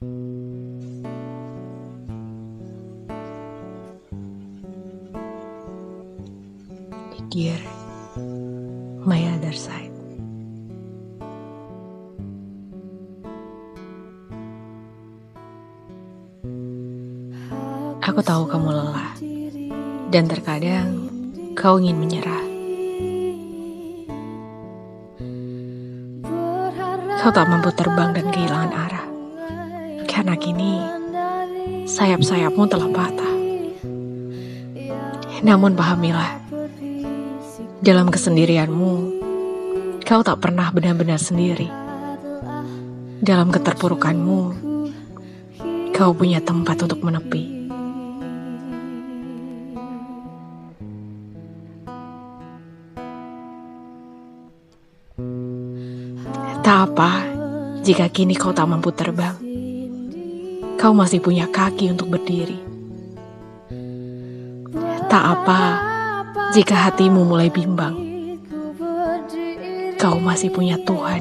Dear my other side. Aku tahu kamu lelah, dan terkadang kau ingin menyerah. Kau tak mampu terbang dan kehilangan arah, karena kini sayap-sayapmu telah patah. Namun pahamilah, dalam kesendirianmu, kau tak pernah benar-benar sendiri. Dalam keterpurukanmu, kau punya tempat untuk menepi. Tak apa jika kini kau tak mampu terbang. Kau masih punya kaki untuk berdiri. Tak apa jika hatimu mulai bimbang. Kau masih punya Tuhan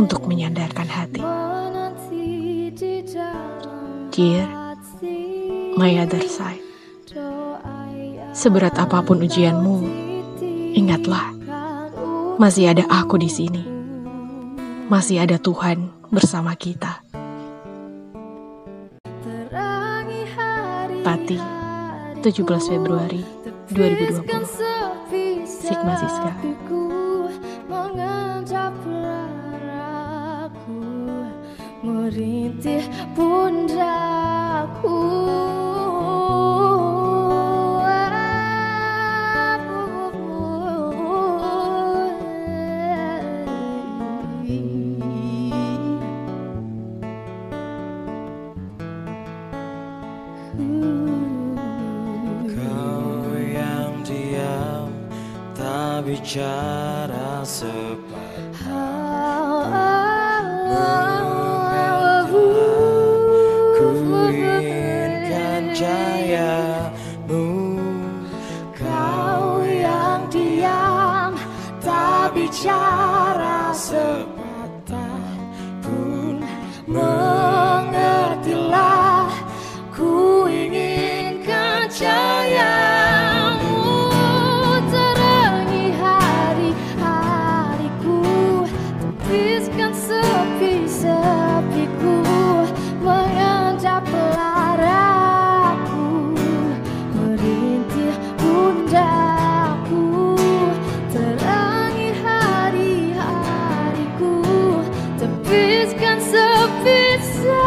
untuk menyandarkan hati. Dear, my other side. Seberat apa pun ujianmu, ingatlah, masih ada aku di sini masih ada Tuhan bersama kita. Pati, 17 Februari 2020. Sigma Siska. Merintih pundaku bicara seperti oh, oh, oh. always can suffice.